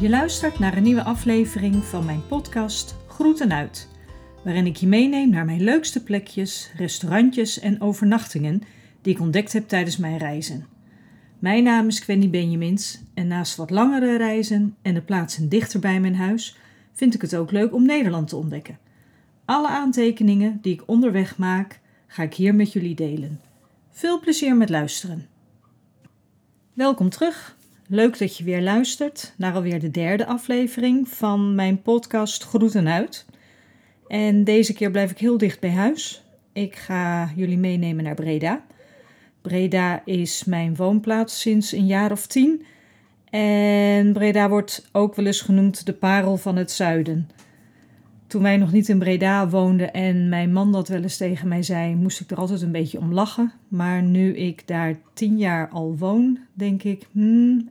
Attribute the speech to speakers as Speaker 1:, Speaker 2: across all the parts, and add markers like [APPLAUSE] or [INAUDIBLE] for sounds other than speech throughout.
Speaker 1: Je luistert naar een nieuwe aflevering van mijn podcast Groeten uit, waarin ik je meeneem naar mijn leukste plekjes, restaurantjes en overnachtingen die ik ontdekt heb tijdens mijn reizen. Mijn naam is Quenny Benjamins en naast wat langere reizen en de plaatsen dichter bij mijn huis vind ik het ook leuk om Nederland te ontdekken. Alle aantekeningen die ik onderweg maak, ga ik hier met jullie delen. Veel plezier met luisteren. Welkom terug. Leuk dat je weer luistert naar alweer de derde aflevering van mijn podcast Groeten uit. En deze keer blijf ik heel dicht bij huis. Ik ga jullie meenemen naar Breda. Breda is mijn woonplaats sinds een jaar of tien. En Breda wordt ook wel eens genoemd de parel van het zuiden. Toen wij nog niet in Breda woonden en mijn man dat wel eens tegen mij zei, moest ik er altijd een beetje om lachen. Maar nu ik daar tien jaar al woon, denk ik, hmm,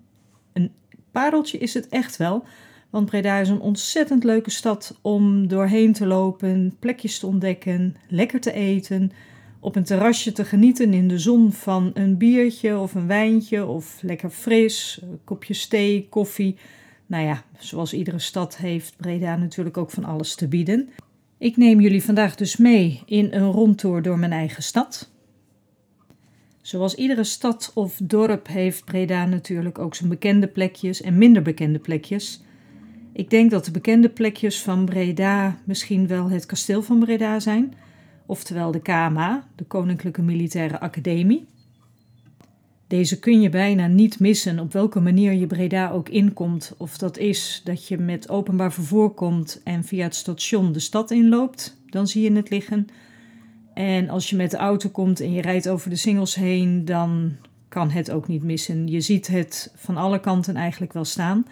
Speaker 1: een pareltje is het echt wel. Want Breda is een ontzettend leuke stad om doorheen te lopen, plekjes te ontdekken, lekker te eten, op een terrasje te genieten in de zon van een biertje of een wijntje of lekker fris, een kopje thee, koffie. Nou ja, zoals iedere stad heeft Breda natuurlijk ook van alles te bieden. Ik neem jullie vandaag dus mee in een rondtour door mijn eigen stad. Zoals iedere stad of dorp heeft Breda natuurlijk ook zijn bekende plekjes en minder bekende plekjes. Ik denk dat de bekende plekjes van Breda misschien wel het kasteel van Breda zijn, oftewel de KMA, de Koninklijke Militaire Academie. Deze kun je bijna niet missen op welke manier je Breda ook inkomt. Of dat is dat je met openbaar vervoer komt en via het station de stad inloopt, dan zie je het liggen. En als je met de auto komt en je rijdt over de singels heen, dan kan het ook niet missen. Je ziet het van alle kanten eigenlijk wel staan.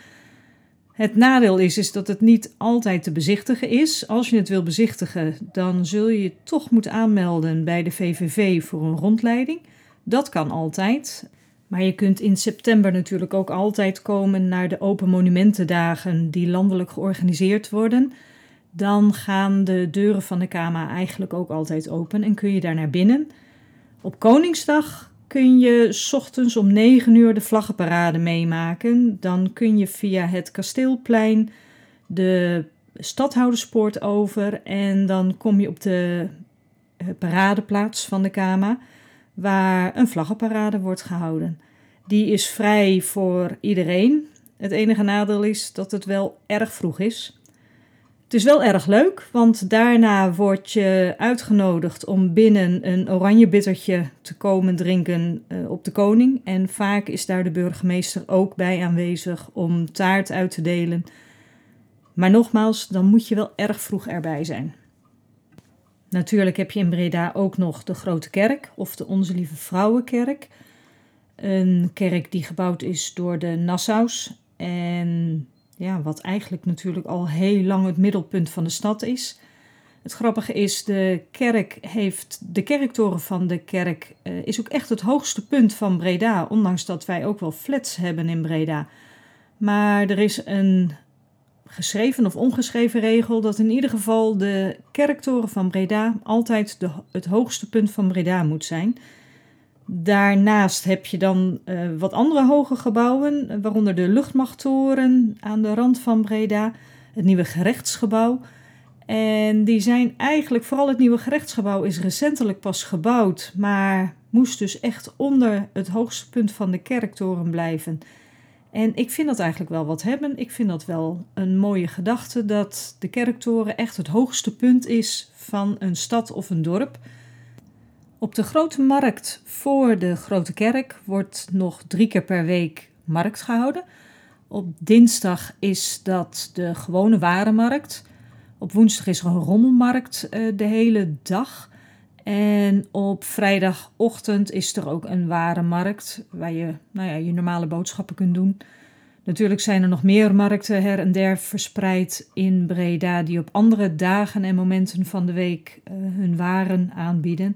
Speaker 1: Het nadeel is, is dat het niet altijd te bezichtigen is. Als je het wil bezichtigen, dan zul je je toch moeten aanmelden bij de VVV voor een rondleiding. Dat kan altijd. Maar je kunt in september natuurlijk ook altijd komen naar de Open Monumentendagen die landelijk georganiseerd worden. Dan gaan de deuren van de KMA eigenlijk ook altijd open en kun je daar naar binnen. Op Koningsdag kun je s ochtends om 9 uur de vlaggenparade meemaken. Dan kun je via het kasteelplein de stadhouderspoort over en dan kom je op de eh, paradeplaats van de KMA waar een vlaggenparade wordt gehouden. Die is vrij voor iedereen. Het enige nadeel is dat het wel erg vroeg is. Het is wel erg leuk, want daarna word je uitgenodigd om binnen een oranje bittertje te komen drinken uh, op de koning. En vaak is daar de burgemeester ook bij aanwezig om taart uit te delen. Maar nogmaals, dan moet je wel erg vroeg erbij zijn. Natuurlijk heb je in Breda ook nog de Grote Kerk of de Onze Lieve Vrouwenkerk. Een kerk die gebouwd is door de Nassaus. En ja, wat eigenlijk natuurlijk al heel lang het middelpunt van de stad is. Het grappige is, de kerk heeft, de kerktoren van de kerk uh, is ook echt het hoogste punt van Breda. Ondanks dat wij ook wel flats hebben in Breda. Maar er is een geschreven of ongeschreven regel dat in ieder geval de kerktoren van Breda altijd de, het hoogste punt van Breda moet zijn. Daarnaast heb je dan uh, wat andere hoge gebouwen, waaronder de luchtmachttoren aan de rand van Breda, het nieuwe gerechtsgebouw. En die zijn eigenlijk, vooral het nieuwe gerechtsgebouw is recentelijk pas gebouwd, maar moest dus echt onder het hoogste punt van de kerktoren blijven. En ik vind dat eigenlijk wel wat hebben. Ik vind dat wel een mooie gedachte dat de kerktoren echt het hoogste punt is van een stad of een dorp. Op de grote markt voor de grote kerk wordt nog drie keer per week markt gehouden. Op dinsdag is dat de gewone warenmarkt. Op woensdag is er een rommelmarkt uh, de hele dag. En op vrijdagochtend is er ook een warenmarkt waar je nou ja, je normale boodschappen kunt doen. Natuurlijk zijn er nog meer markten her en der verspreid in Breda die op andere dagen en momenten van de week uh, hun waren aanbieden.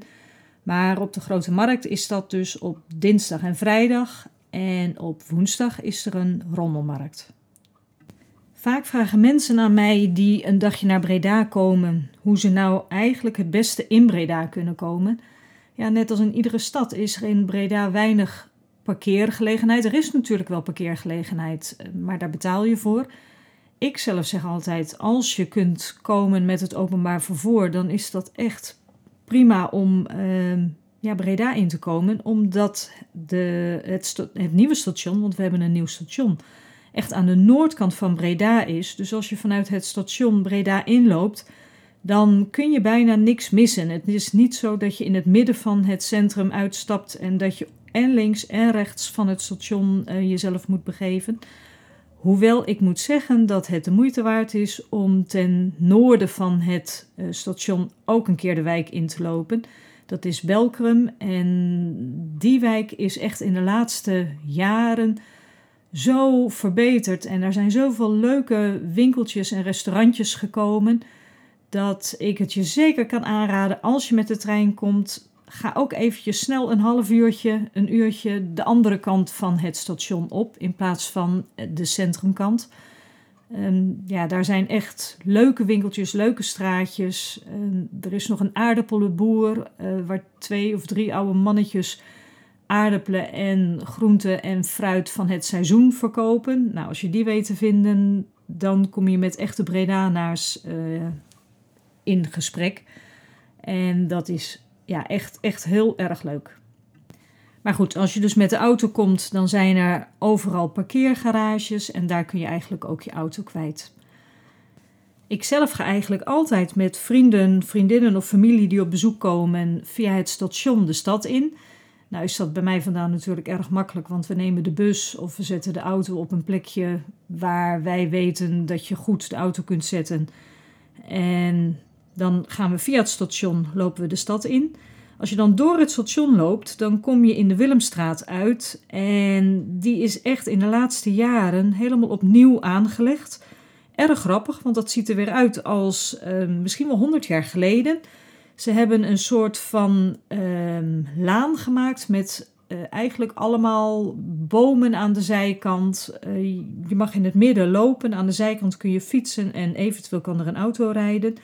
Speaker 1: Maar op de grote markt is dat dus op dinsdag en vrijdag en op woensdag is er een rommelmarkt. Vaak vragen mensen aan mij die een dagje naar Breda komen hoe ze nou eigenlijk het beste in Breda kunnen komen. Ja, net als in iedere stad is er in Breda weinig parkeergelegenheid. Er is natuurlijk wel parkeergelegenheid, maar daar betaal je voor. Ik zelf zeg altijd, als je kunt komen met het openbaar vervoer, dan is dat echt prima om uh, ja, Breda in te komen. Omdat de, het, het nieuwe station, want we hebben een nieuw station, echt aan de noordkant van Breda is. Dus als je vanuit het station Breda inloopt, dan kun je bijna niks missen. Het is niet zo dat je in het midden van het centrum uitstapt en dat je en links en rechts van het station uh, jezelf moet begeven. Hoewel ik moet zeggen dat het de moeite waard is om ten noorden van het uh, station ook een keer de wijk in te lopen. Dat is Belkrum en die wijk is echt in de laatste jaren zo verbeterd. En er zijn zoveel leuke winkeltjes en restaurantjes gekomen dat ik het je zeker kan aanraden als je met de trein komt. Ga ook eventjes snel een half uurtje, een uurtje de andere kant van het station op in plaats van de centrumkant. Um, ja, daar zijn echt leuke winkeltjes, leuke straatjes. Um, er is nog een aardappelenboer uh, waar twee of drie oude mannetjes aardappelen en groenten en fruit van het seizoen verkopen. Nou, als je die weet te vinden, dan kom je met echte Bredanaars uh, in gesprek. En dat is ja, echt, echt heel erg leuk. Maar goed, als je dus met de auto komt, dan zijn er overal parkeergarages en daar kun je eigenlijk ook je auto kwijt. Ik zelf ga eigenlijk altijd met vrienden, vriendinnen of familie die op bezoek komen via het station de stad in. Nou is dat bij mij vandaan natuurlijk erg makkelijk, want we nemen de bus of we zetten de auto op een plekje waar wij weten dat je goed de auto kunt zetten. En dan gaan we via het station, lopen we de stad in. Als je dan door het station loopt, dan kom je in de Willemstraat uit. En die is echt in de laatste jaren helemaal opnieuw aangelegd. Erg grappig, want dat ziet er weer uit als uh, misschien wel 100 jaar geleden. Ze hebben een soort van uh, laan gemaakt met uh, eigenlijk allemaal bomen aan de zijkant. Uh, je mag in het midden lopen, aan de zijkant kun je fietsen en eventueel kan er een auto rijden.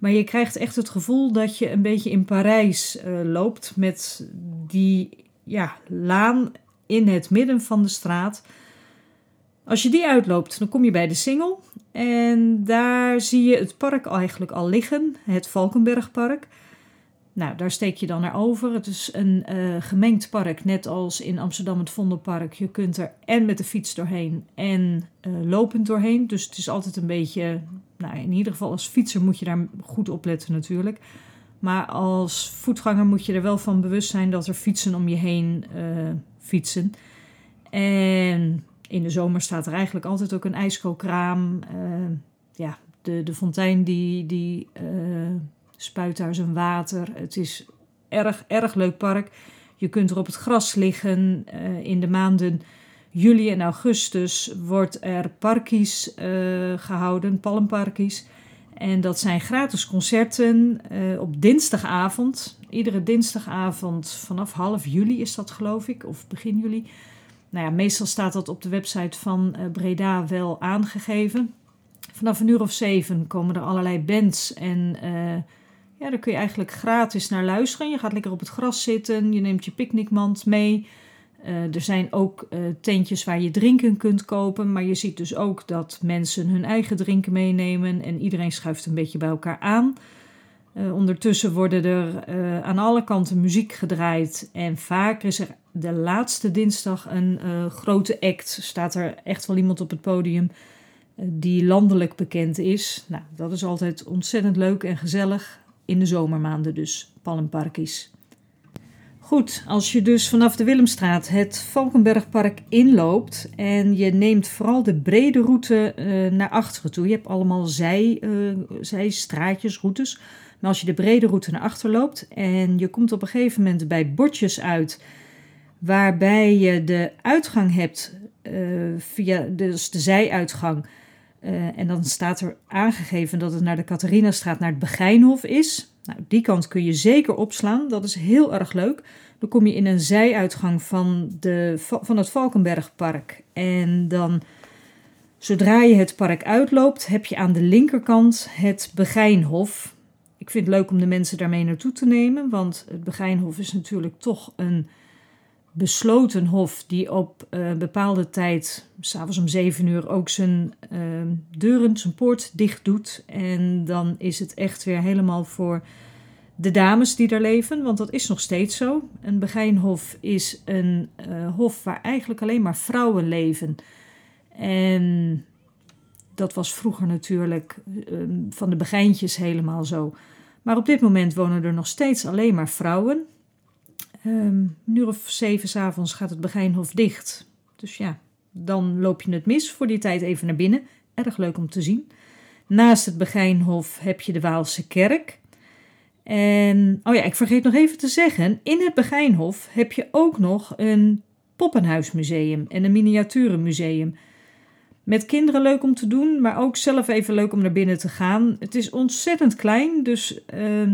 Speaker 1: Maar je krijgt echt het gevoel dat je een beetje in Parijs uh, loopt met die ja, laan in het midden van de straat. Als je die uitloopt, dan kom je bij de Singel. En daar zie je het park eigenlijk al liggen, het Valkenbergpark. Nou, daar steek je dan naar over. Het is een uh, gemengd park, net als in Amsterdam het Vondelpark. Je kunt er en met de fiets doorheen en uh, lopend doorheen. Dus het is altijd een beetje nou, in ieder geval als fietser moet je daar goed op letten natuurlijk. Maar als voetganger moet je er wel van bewust zijn dat er fietsen om je heen uh, fietsen. En in de zomer staat er eigenlijk altijd ook een ijskookraam. Uh, ja, de, de fontein die, die uh, spuit daar zijn water. Het is erg, erg leuk park. Je kunt er op het gras liggen in de maanden juli en augustus wordt er parkies uh, gehouden, palmparkies. En dat zijn gratis concerten uh, op dinsdagavond. Iedere dinsdagavond vanaf half juli is dat geloof ik, of begin juli. Nou ja, meestal staat dat op de website van uh, Breda wel aangegeven. Vanaf een uur of zeven komen er allerlei bands en ja, daar kun je eigenlijk gratis naar luisteren. Je gaat lekker op het gras zitten, je neemt je picknickmand mee... Uh, er zijn ook uh, tentjes waar je drinken kunt kopen, maar je ziet dus ook dat mensen hun eigen drinken meenemen en iedereen schuift een beetje bij elkaar aan. Uh, ondertussen worden er aan alle kanten muziek gedraaid en vaak is er de laatste dinsdag een grote act. Staat er echt wel iemand op het podium die landelijk bekend is. Nou, dat is altijd ontzettend leuk en gezellig in de zomermaanden dus, Palmparkies. Goed, als je dus vanaf de Willemstraat het Valkenbergpark inloopt en je neemt vooral de brede route uh, naar achteren toe. Je hebt allemaal zij, uh, zijstraatjes, routes. Maar als je de brede route naar achter loopt en je komt op een gegeven moment bij bordjes uit waarbij je de uitgang hebt uh, via dus de zijuitgang. En dan staat er aangegeven dat het naar de Catharinastraat, naar het Begijnhof is. Nou, die kant kun je zeker opslaan. Dat is heel erg leuk. Dan kom je in een zijuitgang van, de, van het Valkenbergpark. En dan, zodra je het park uitloopt, heb je aan de linkerkant het Begijnhof. Ik vind het leuk om de mensen daarmee naartoe te nemen, want het Begijnhof is natuurlijk toch een besloten hof die op een bepaalde tijd, s'avonds om zeven uur, ook zijn uh, deuren, zijn poort dicht doet. En dan is het echt weer helemaal voor de dames die daar leven, want dat is nog steeds zo. Een Begijnhof is een uh, hof waar eigenlijk alleen maar vrouwen leven. En dat was vroeger natuurlijk uh, van de Begijntjes helemaal zo. Maar op dit moment wonen er nog steeds alleen maar vrouwen. Um, een uur of zeven s'avonds gaat het Begijnhof dicht. Dus ja, dan loop je het mis voor die tijd even naar binnen. Erg leuk om te zien. Naast het Begijnhof heb je de Waalse kerk. En, oh ja, ik vergeet nog even te zeggen, in het Begijnhof heb je ook nog een poppenhuismuseum en een miniaturenmuseum. Met kinderen leuk om te doen, maar ook zelf even leuk om naar binnen te gaan. Het is ontzettend klein, dus het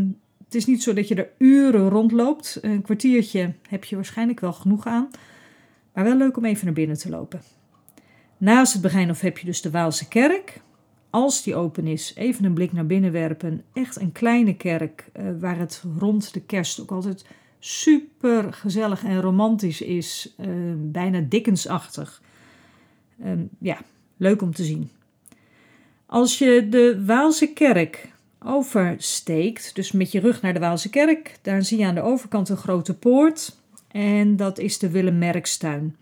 Speaker 1: is niet zo dat je er uren rondloopt. Een kwartiertje heb je waarschijnlijk wel genoeg aan, maar wel leuk om even naar binnen te lopen. Naast het Begijnhof heb je dus de Waalse kerk als die open is, even een blik naar binnen werpen. Echt een kleine kerk uh, waar het rond de kerst ook altijd super gezellig en romantisch is. Uh, bijna Dickensachtig. Uh, ja, leuk om te zien. Als je de Waalse kerk oversteekt, dus met je rug naar de Waalse kerk, daar zie je aan de overkant een grote poort. En dat is de Willem Merkstuin.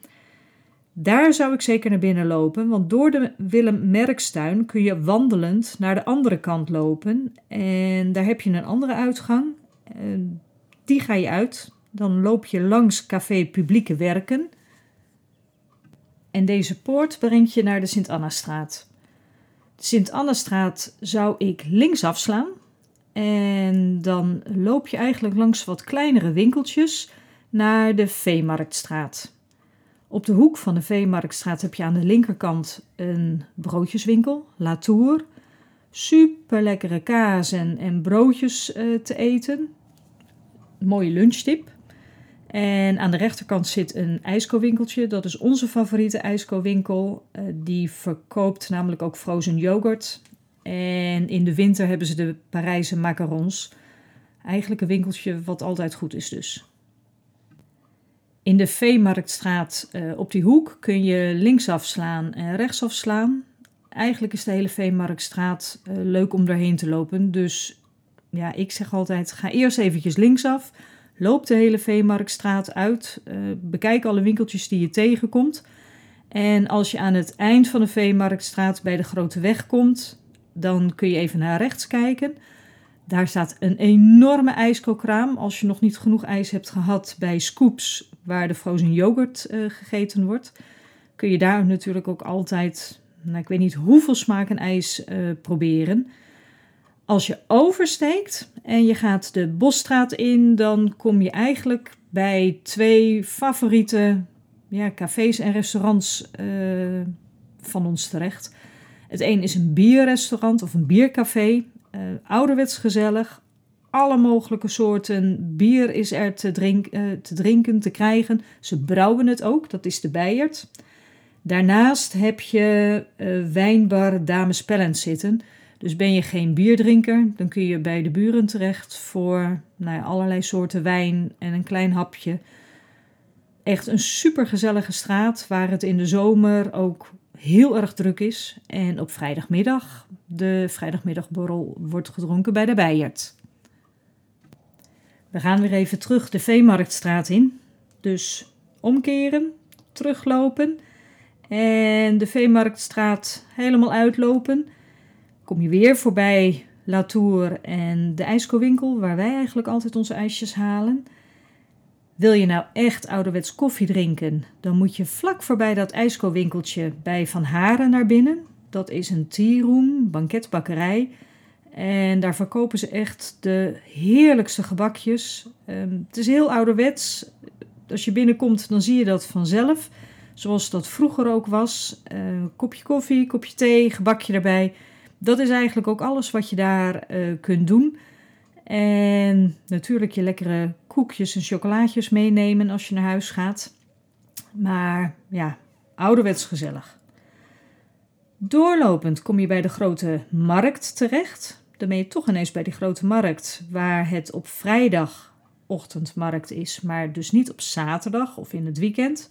Speaker 1: Daar zou ik zeker naar binnen lopen, want door de Willem Merkstuin kun je wandelend naar de andere kant lopen. En daar heb je een andere uitgang. Die ga je uit. Dan loop je langs Café Publieke Werken. En deze poort brengt je naar de Sint-Anna-straat. De Sint-Anna-straat zou ik links afslaan. En dan loop je eigenlijk langs wat kleinere winkeltjes naar de Veemarktstraat. Op de hoek van de Veemarktstraat heb je aan de linkerkant een broodjeswinkel, Latour. Super lekkere kaas en, broodjes uh, te eten. Mooie lunchtip. En aan de rechterkant zit een ijskowinkeltje. Dat is onze favoriete ijskowinkel. Uh, die verkoopt namelijk ook frozen yoghurt. En in de winter hebben ze de Parijse macarons. Eigenlijk een winkeltje wat altijd goed is dus. In de Veemarktstraat uh, op die hoek kun je linksaf slaan en rechtsaf slaan. Eigenlijk is de hele Veemarktstraat uh, leuk om doorheen te lopen. Dus ja, ik zeg altijd: ga eerst eventjes linksaf. Loop de hele Veemarktstraat uit. Uh, bekijk alle winkeltjes die je tegenkomt. En als je aan het eind van de Veemarktstraat bij de grote weg komt, dan kun je even naar rechts kijken. Daar staat een enorme ijskookraam. Als je nog niet genoeg ijs hebt gehad bij Scoops, waar de frozen yoghurt uh, gegeten wordt, kun je daar natuurlijk ook altijd, nou, ik weet niet hoeveel smaken ijs uh, proberen. Als je oversteekt en je gaat de Bosstraat in, dan kom je eigenlijk bij twee favoriete ja, cafés en restaurants uh, van ons terecht. Het een is een bierrestaurant of een biercafé. Uh, ouderwets gezellig. Alle mogelijke soorten bier is er te, drink, uh, te drinken, te krijgen. Ze brouwen het ook, dat is de Bijert. Daarnaast heb je wijnbar Dames Pellens zitten. Dus ben je geen bierdrinker, dan kun je bij de buren terecht voor nou allerlei soorten wijn en een klein hapje. Echt een supergezellige straat waar het in de zomer ook heel erg druk is. En op vrijdagmiddag, de vrijdagmiddagborrel wordt gedronken bij de Bijert. We gaan weer even terug de Veemarktstraat in. Dus omkeren, teruglopen en de Veemarktstraat helemaal uitlopen. Kom je weer voorbij Latour en de ijskowinkel, waar wij eigenlijk altijd onze ijsjes halen. Wil je nou echt ouderwets koffie drinken, dan moet je vlak voorbij dat ijskowinkeltje bij Van Haren naar binnen. Dat is een tea room, banketbakkerij. En daar verkopen ze echt de heerlijkste gebakjes. Um, het is heel ouderwets. Als je binnenkomt, dan zie je dat vanzelf. Zoals dat vroeger ook was. Uh, kopje koffie, kopje thee, gebakje erbij. Dat is eigenlijk ook alles wat je daar uh, kunt doen. En natuurlijk je lekkere koekjes en chocolaatjes meenemen als je naar huis gaat. Maar ja, ouderwets gezellig. Doorlopend kom je bij de grote markt terecht. Dan ben je toch ineens bij die grote markt, waar het op vrijdag ochtendmarkt is, maar dus niet op zaterdag of in het weekend.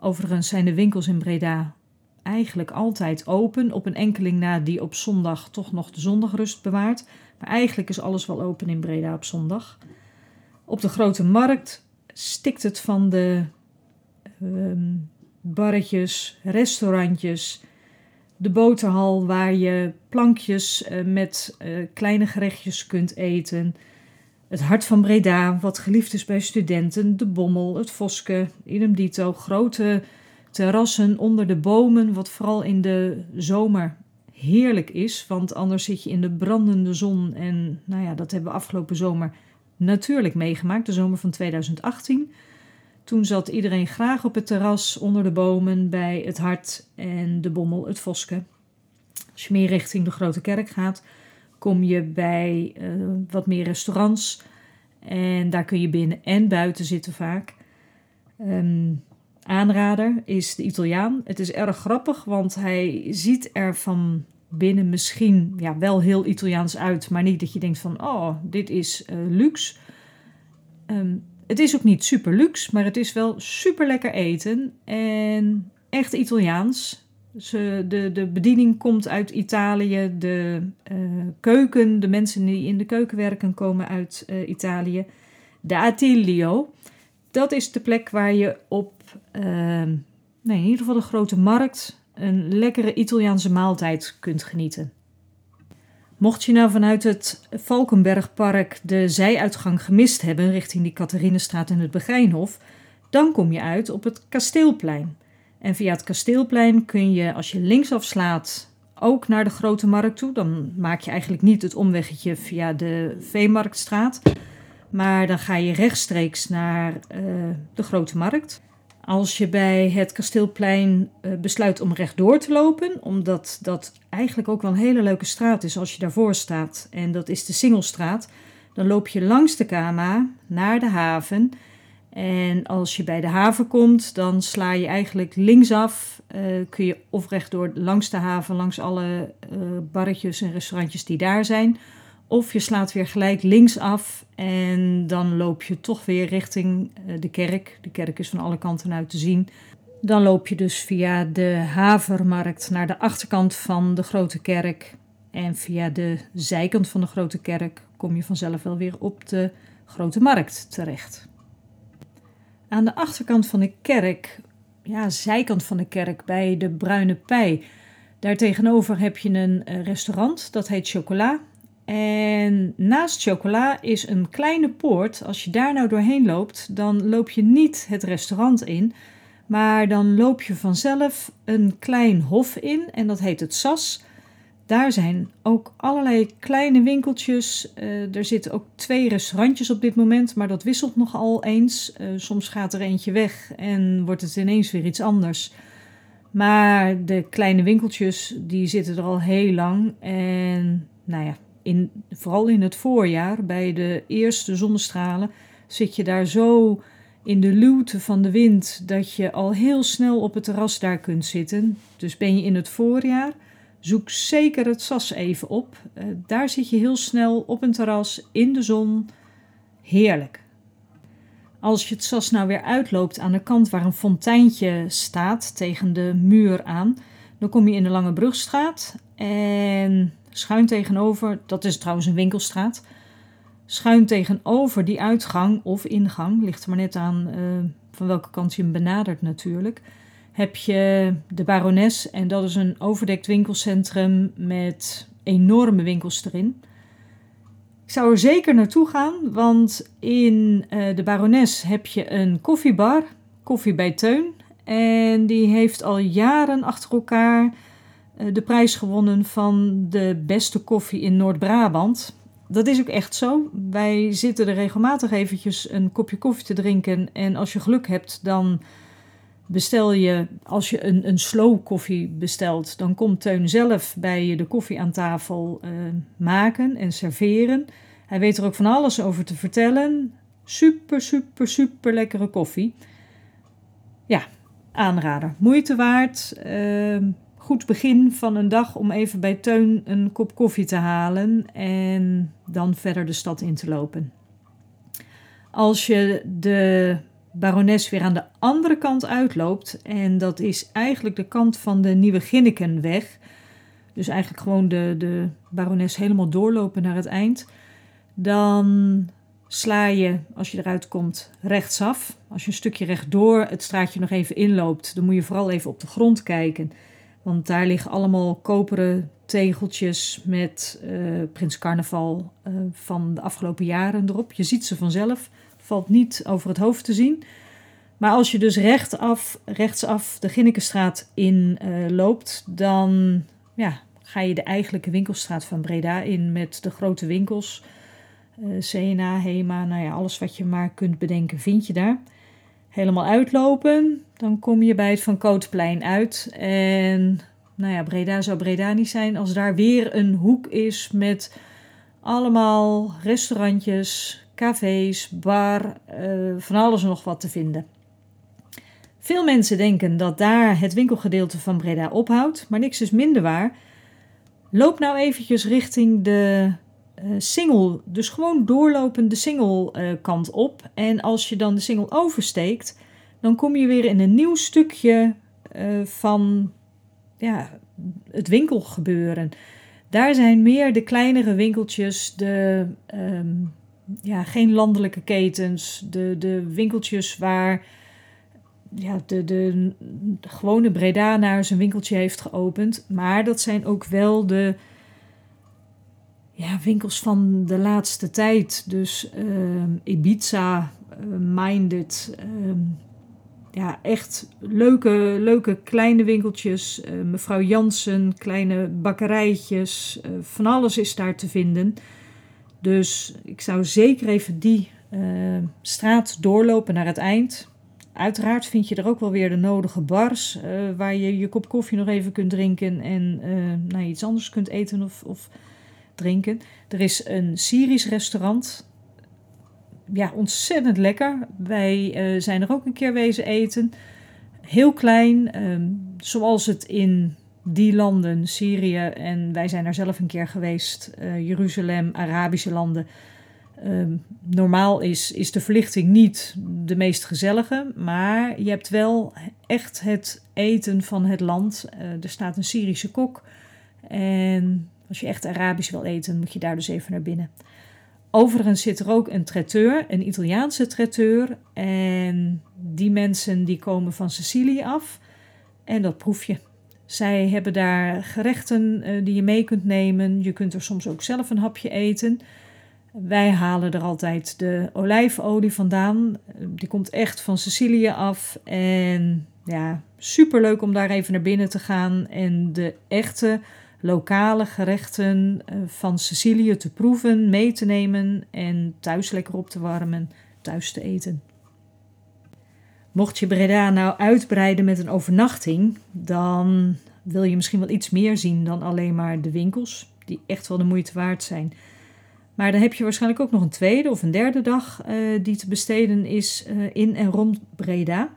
Speaker 1: Overigens zijn de winkels in Breda eigenlijk altijd open, op een enkeling na die op zondag toch nog de zondagrust bewaart. Maar eigenlijk is alles wel open in Breda op zondag. Op de grote markt stikt het van de ehm, barretjes, restaurantjes, de boterhal waar je plankjes uh, met uh, kleine gerechtjes kunt eten. Het hart van Breda, wat geliefd is bij studenten, de Bommel, het Voske, idem dito, grote terrassen onder de bomen, wat vooral in de zomer heerlijk is, want anders zit je in de brandende zon en nou ja, dat hebben we afgelopen zomer natuurlijk meegemaakt, de zomer van 2018. Toen zat iedereen graag op het terras onder de bomen bij het Hart en de Bommel, het Voske. Als je meer richting de Grote Kerk gaat, kom je bij uh, wat meer restaurants. En daar kun je binnen en buiten zitten vaak. Um, aanrader is de Italiaan. Het is erg grappig, want hij ziet er van binnen misschien ja, wel heel Italiaans uit, maar niet dat je denkt van, oh, dit is uh, luxe. Um, het is ook niet super luxe, maar het is wel super lekker eten en echt Italiaans. Ze, de, de bediening komt uit Italië, de uh, keuken, de mensen die in de keuken werken komen uit uh, Italië. De Attilio, dat is de plek waar je op, uh, nee, in ieder geval de grote markt, een lekkere Italiaanse maaltijd kunt genieten. Mocht je nou vanuit het Valkenbergpark de zijuitgang gemist hebben richting die Katharinestraat en het Begijnhof, dan kom je uit op het Kasteelplein. En via het Kasteelplein kun je, als je linksaf slaat, ook naar de Grote Markt toe. Dan maak je eigenlijk niet het omweggetje via de Veemarktstraat, maar dan ga je rechtstreeks naar uh, de Grote Markt. Als je bij het kasteelplein uh, besluit om rechtdoor te lopen, omdat dat eigenlijk ook wel een hele leuke straat is als je daarvoor staat, en dat is de Singelstraat, dan loop je langs de Kama naar de haven. En als je bij de haven komt, dan sla je eigenlijk linksaf. Uh, kun je of rechtdoor langs de haven, langs alle barretjes en restaurantjes die daar zijn. Of je slaat weer gelijk links af en dan loop je toch weer richting eh, de kerk. De kerk is van alle kanten uit te zien. Dan loop je dus via de Havermarkt naar de achterkant van de grote kerk. En via de zijkant van de grote kerk kom je vanzelf wel weer op de grote markt terecht. Aan de achterkant van de kerk, ja, zijkant van de kerk bij de Bruine Pij, daartegenover heb je een eh, restaurant dat heet Chocola. En naast chocola is een kleine poort. Als je daar nou doorheen loopt, dan loop je niet het restaurant in. Maar dan loop je vanzelf een klein hof in en dat heet het SAS. Daar zijn ook allerlei kleine winkeltjes. Uh, er zitten ook twee restaurantjes op dit moment, maar dat wisselt nogal eens. Uh, soms gaat er eentje weg en wordt het ineens weer iets anders. Maar de kleine winkeltjes, die zitten er al heel lang. En nou ja, in, vooral in het voorjaar, bij de eerste zonnestralen, zit je daar zo in de luwte van de wind dat je al heel snel op het terras daar kunt zitten. Dus ben je in het voorjaar, zoek zeker het sas even op. Uh, daar zit je heel snel op een terras in de zon. Heerlijk. Als je het sas nou weer uitloopt aan de kant waar een fonteintje staat tegen de muur aan, dan kom je in de Lange Brugstraat en Schuin tegenover, dat is trouwens een winkelstraat. Schuin tegenover die uitgang of ingang, ligt er maar net aan uh, van welke kant je hem benadert natuurlijk. Heb je de Barones en dat is een overdekt winkelcentrum met enorme winkels erin. Ik zou er zeker naartoe gaan, want in uh, de Barones heb je een koffiebar, Koffie bij Teun. En die heeft al jaren achter elkaar eh, de prijs gewonnen van de beste koffie in Noord-Brabant. Dat is ook echt zo. Wij zitten er regelmatig eventjes een kopje koffie te drinken. En als je geluk hebt, dan bestel je, als je een, een slow koffie bestelt, dan komt Teun zelf bij je de koffie aan tafel uh, maken en serveren. Hij weet er ook van alles over te vertellen. Super, super, super lekkere koffie. Ja, aanrader. Moeite waard. Uh, goed begin van een dag om even bij Teun een kop koffie te halen en dan verder de stad in te lopen. Als je de barones weer aan de andere kant uitloopt, en dat is eigenlijk de kant van de Nieuwe Ginnekenweg, dus eigenlijk gewoon de, de barones helemaal doorlopen naar het eind, dan sla je, als je eruit komt, rechtsaf. Als je een stukje rechtdoor het straatje nog even inloopt, dan moet je vooral even op de grond kijken. Want daar liggen allemaal koperen tegeltjes met uh, Prins Carnaval uh, van de afgelopen jaren erop. Je ziet ze vanzelf, valt niet over het hoofd te zien. Maar als je dus rechtaf, rechtsaf de Ginnekenstraat in uh, loopt, dan ja, ga je de eigenlijke winkelstraat van Breda in met de grote winkels. Sena, Hema, nou ja, alles wat je maar kunt bedenken vind je daar. Helemaal uitlopen, dan kom je bij het Van Kootplein uit. En nou ja, Breda zou Breda niet zijn als daar weer een hoek is met allemaal restaurantjes, cafés, bar, uh, van alles en nog wat te vinden. Veel mensen denken dat daar het winkelgedeelte van Breda ophoudt, maar niks is minder waar. Loop nou eventjes richting de uh, Singel, dus gewoon doorlopend de Singel uh, kant op. En als je dan de Singel oversteekt, dan kom je weer in een nieuw stukje uh, van ja, het winkelgebeuren. Daar zijn meer de kleinere winkeltjes, de, um, ja, geen landelijke ketens, de, de winkeltjes waar ja, de, de, de gewone Bredanaar zijn winkeltje heeft geopend. Maar dat zijn ook wel de ja, winkels van de laatste tijd. Dus uh, Ibiza, uh, Minded. Uh, ja, echt leuke, leuke kleine winkeltjes. Eh, mevrouw Jansen, kleine bakkerijtjes. Eh, van alles is daar te vinden. Dus ik zou zeker even die eh, straat doorlopen naar het eind. Uiteraard vind je er ook wel weer de nodige bars waar je je kop koffie nog even kunt drinken en nou, iets anders kunt eten of, of drinken. Er is een Syrisch restaurant ja, ontzettend lekker. Wij uh, zijn er ook een keer wezen eten. Heel klein, um, zoals het in die landen, Syrië en wij zijn er zelf een keer geweest, uh, Jeruzalem, Arabische landen. Um, normaal is, is de verlichting niet de meest gezellige, maar je hebt wel echt het eten van het land. Uh, er staat een Syrische kok en als je echt Arabisch wil eten, moet je daar dus even naar binnen. Overigens zit er ook een traiteur, een Italiaanse traiteur. En die mensen die komen van Sicilië af. En dat proef je. Zij hebben daar gerechten uh, die je mee kunt nemen. Je kunt er soms ook zelf een hapje eten. Wij halen er altijd de olijfolie vandaan. Die komt echt van Sicilië af. En ja, super leuk om daar even naar binnen te gaan. En de echte lokale gerechten eh, van Sicilië te proeven, mee te nemen en thuis lekker op te warmen, thuis te eten. Mocht je Breda nou uitbreiden met een overnachting, dan wil je misschien wel iets meer zien dan alleen maar de winkels, die echt wel de moeite waard zijn. Maar dan heb je waarschijnlijk ook nog een tweede of een derde dag uh, die te besteden is uh, in en rond Breda.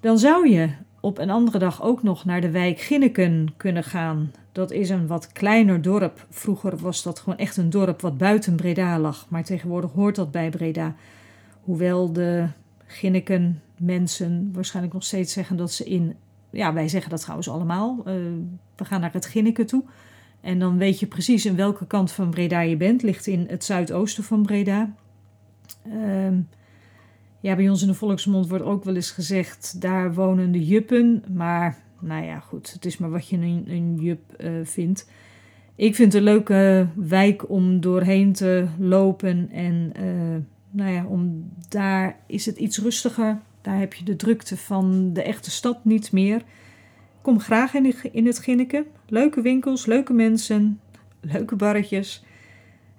Speaker 1: Dan zou je op een andere dag ook nog naar de wijk Ginneken kunnen gaan. Dat is een wat kleiner dorp. Vroeger was dat gewoon echt een dorp wat buiten Breda lag. Maar tegenwoordig hoort dat bij Breda. Hoewel de Ginneken mensen waarschijnlijk nog steeds zeggen dat ze in. Ja, wij zeggen dat trouwens allemaal. Uh, we gaan naar het Ginneken toe. En dan weet je precies in welke kant van Breda je bent. Ligt in het zuidoosten van Breda. Uh, ja, bij ons in de volksmond wordt ook wel eens gezegd, daar wonen de juppen. Maar nou ja, goed, het is maar wat je een, een jup uh, vindt. Ik vind het een leuke wijk om doorheen te lopen. En uh, nou ja, om, daar is het iets rustiger. Daar heb je de drukte van de echte stad niet meer. Kom graag in, in het Ginneken. Leuke winkels, leuke mensen, leuke barretjes.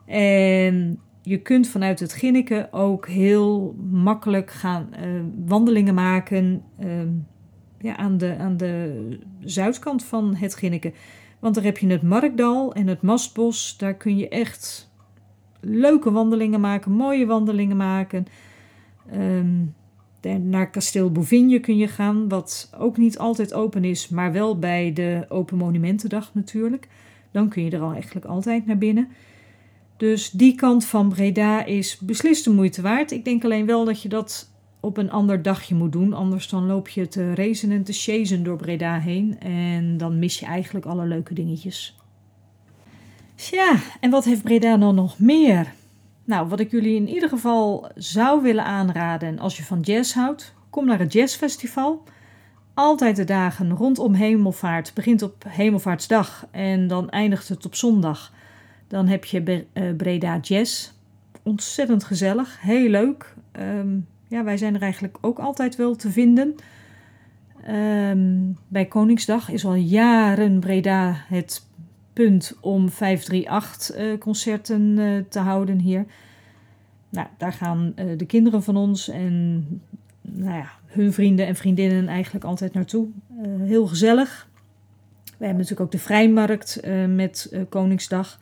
Speaker 1: En je kunt vanuit het Ginneken ook heel makkelijk gaan uh, wandelingen maken uh, ja, aan, de, aan de zuidkant van het Ginneken. Want daar heb je het Markdal en het Mastbos. Daar kun je echt leuke wandelingen maken, mooie wandelingen maken. Um, naar kasteel Bouvigne kun je gaan, wat ook niet altijd open is, maar wel bij de Open Monumentendag natuurlijk. Dan kun je er al eigenlijk altijd naar binnen. Dus die kant van Breda is beslist de moeite waard. Ik denk alleen wel dat je dat op een ander dagje moet doen. Anders dan loop je te racen en te chasen door Breda heen. En dan mis je eigenlijk alle leuke dingetjes. Ja, en wat heeft Breda dan nog meer? Nou, wat ik jullie in ieder geval zou willen aanraden als je van jazz houdt, kom naar het jazzfestival. Altijd de dagen rondom hemelvaart. Begint op hemelvaartsdag en dan eindigt het op zondag. Dan heb je eh, Breda Jazz. Ontzettend gezellig, heel leuk. Ehm, ja, wij zijn er eigenlijk ook altijd wel te vinden. Ehm, bij Koningsdag is al jaren Breda het punt om 538 uh, concerten uh, te houden hier. Nou, daar gaan de kinderen van ons en nou ja, hun vrienden en vriendinnen eigenlijk altijd naartoe. heel gezellig. We hebben natuurlijk ook de vrijmarkt met Koningsdag.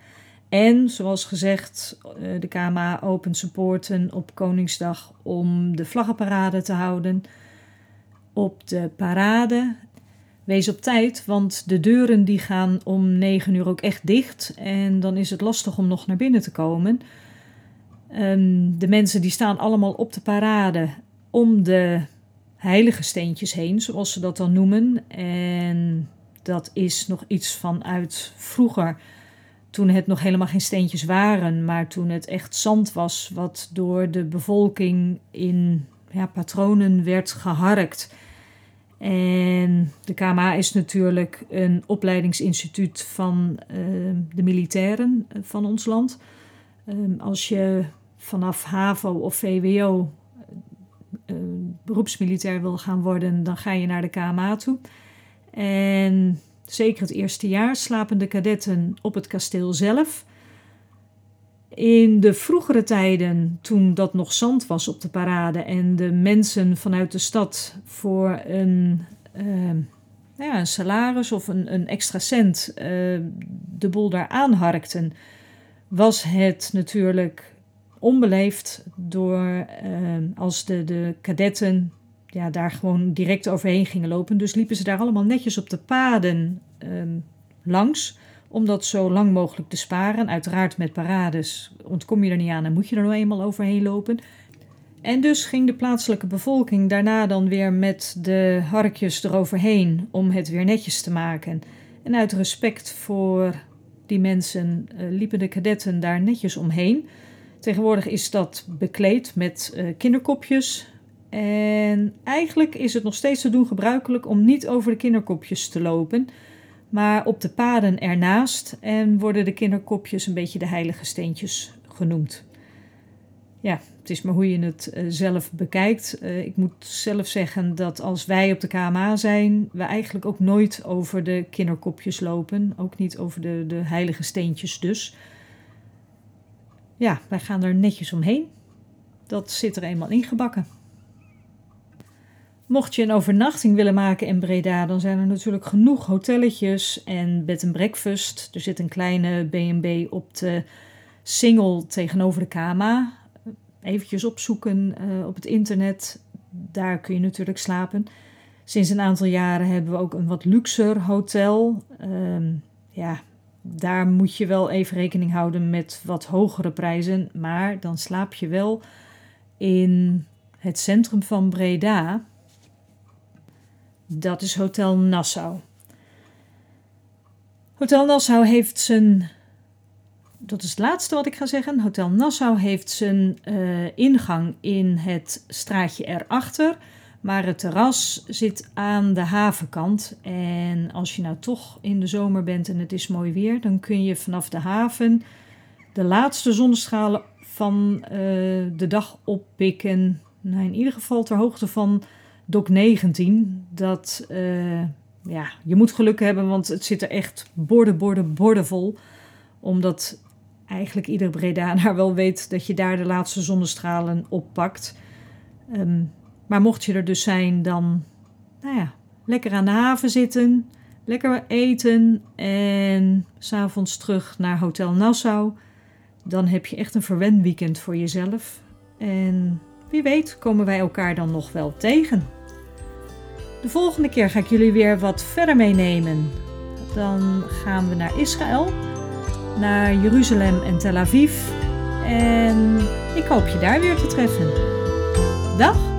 Speaker 1: En zoals gezegd, de KMA opent supporten op Koningsdag om de vlaggenparade te houden. Op de parade Wees op tijd, want de deuren die gaan om 9 uur ook echt dicht. En dan is het lastig om nog naar binnen te komen. Um, de mensen die staan allemaal op de parade om de heilige steentjes heen, zoals ze dat dan noemen. En dat is nog iets vanuit vroeger, toen het nog helemaal geen steentjes waren, maar toen het echt zand was, wat door de bevolking in ja, patronen werd geharkt. En de KMA is natuurlijk een opleidingsinstituut van ehm, de militairen eh, van ons land. Ehm, als je vanaf HAVO of VWO uh, beroepsmilitair wil gaan worden, dan ga je naar de KMA toe. En zeker het eerste jaar slapen de kadetten op het kasteel zelf. In de vroegere tijden, toen dat nog zand was op de parade en de mensen vanuit de stad voor een, uh, ja, een salaris of een, een extra cent uh, de boel daar aanharkten, was het natuurlijk onbeleefd door uh, als de, de kadetten ja, daar gewoon direct overheen gingen lopen. Dus liepen ze daar allemaal netjes op de paden ehm, langs om dat zo lang mogelijk te sparen. Uiteraard met parades ontkom je er niet aan en moet je er nou eenmaal overheen lopen. En dus ging de plaatselijke bevolking daarna dan weer met de harkjes eroverheen om het weer netjes te maken. En uit respect voor die mensen uh, liepen de kadetten daar netjes omheen. Tegenwoordig is dat bekleed met uh, kinderkopjes. En eigenlijk is het nog steeds te doen gebruikelijk om niet over de kinderkopjes te lopen maar op de paden ernaast en worden de kinderkopjes een beetje de heilige steentjes genoemd. Ja, het is maar hoe je het uh, zelf bekijkt. Uh, ik moet zelf zeggen dat als wij op de KMA zijn, we eigenlijk ook nooit over de kinderkopjes lopen. Ook niet over de, de heilige steentjes dus. Ja, wij gaan er netjes omheen. Dat zit er eenmaal ingebakken. Mocht je een overnachting willen maken in Breda, dan zijn er natuurlijk genoeg hotelletjes en bed and breakfast. Er zit een kleine B&B op de Singel tegenover de Kama. Eventjes opzoeken uh, op het internet. Daar kun je natuurlijk slapen. Sinds een aantal jaren hebben we ook een wat luxer hotel. Um, ja, daar moet je wel even rekening houden met wat hogere prijzen. Maar dan slaap je wel in het centrum van Breda. Dat is Hotel Nassau. Hotel Nassau heeft zijn. Dat is het laatste wat ik ga zeggen. Hotel Nassau heeft zijn uh, ingang in het straatje erachter. Maar het terras zit aan de havenkant. En als je nou toch in de zomer bent en het is mooi weer, dan kun je vanaf de haven de laatste zonnestralen van uh, de dag oppikken. Nou, in ieder geval ter hoogte van DOC 19. Dat, uh, ja, je moet geluk hebben, want het zit er echt borden, borden, borden vol. Omdat eigenlijk ieder Bredanaar [LAUGHS] wel weet dat je daar de laatste zonnestralen oppakt. Um, maar mocht je er dus zijn, dan nou ja, lekker aan de haven zitten, lekker eten en s'avonds terug naar Hotel Nassau. Dan heb je echt een verwend weekend voor jezelf. En wie weet komen wij elkaar dan nog wel tegen. De volgende keer ga ik jullie weer wat verder meenemen. Dan gaan we naar Israël. naar Jeruzalem en Tel Aviv. En ik hoop je daar weer te treffen. Dag!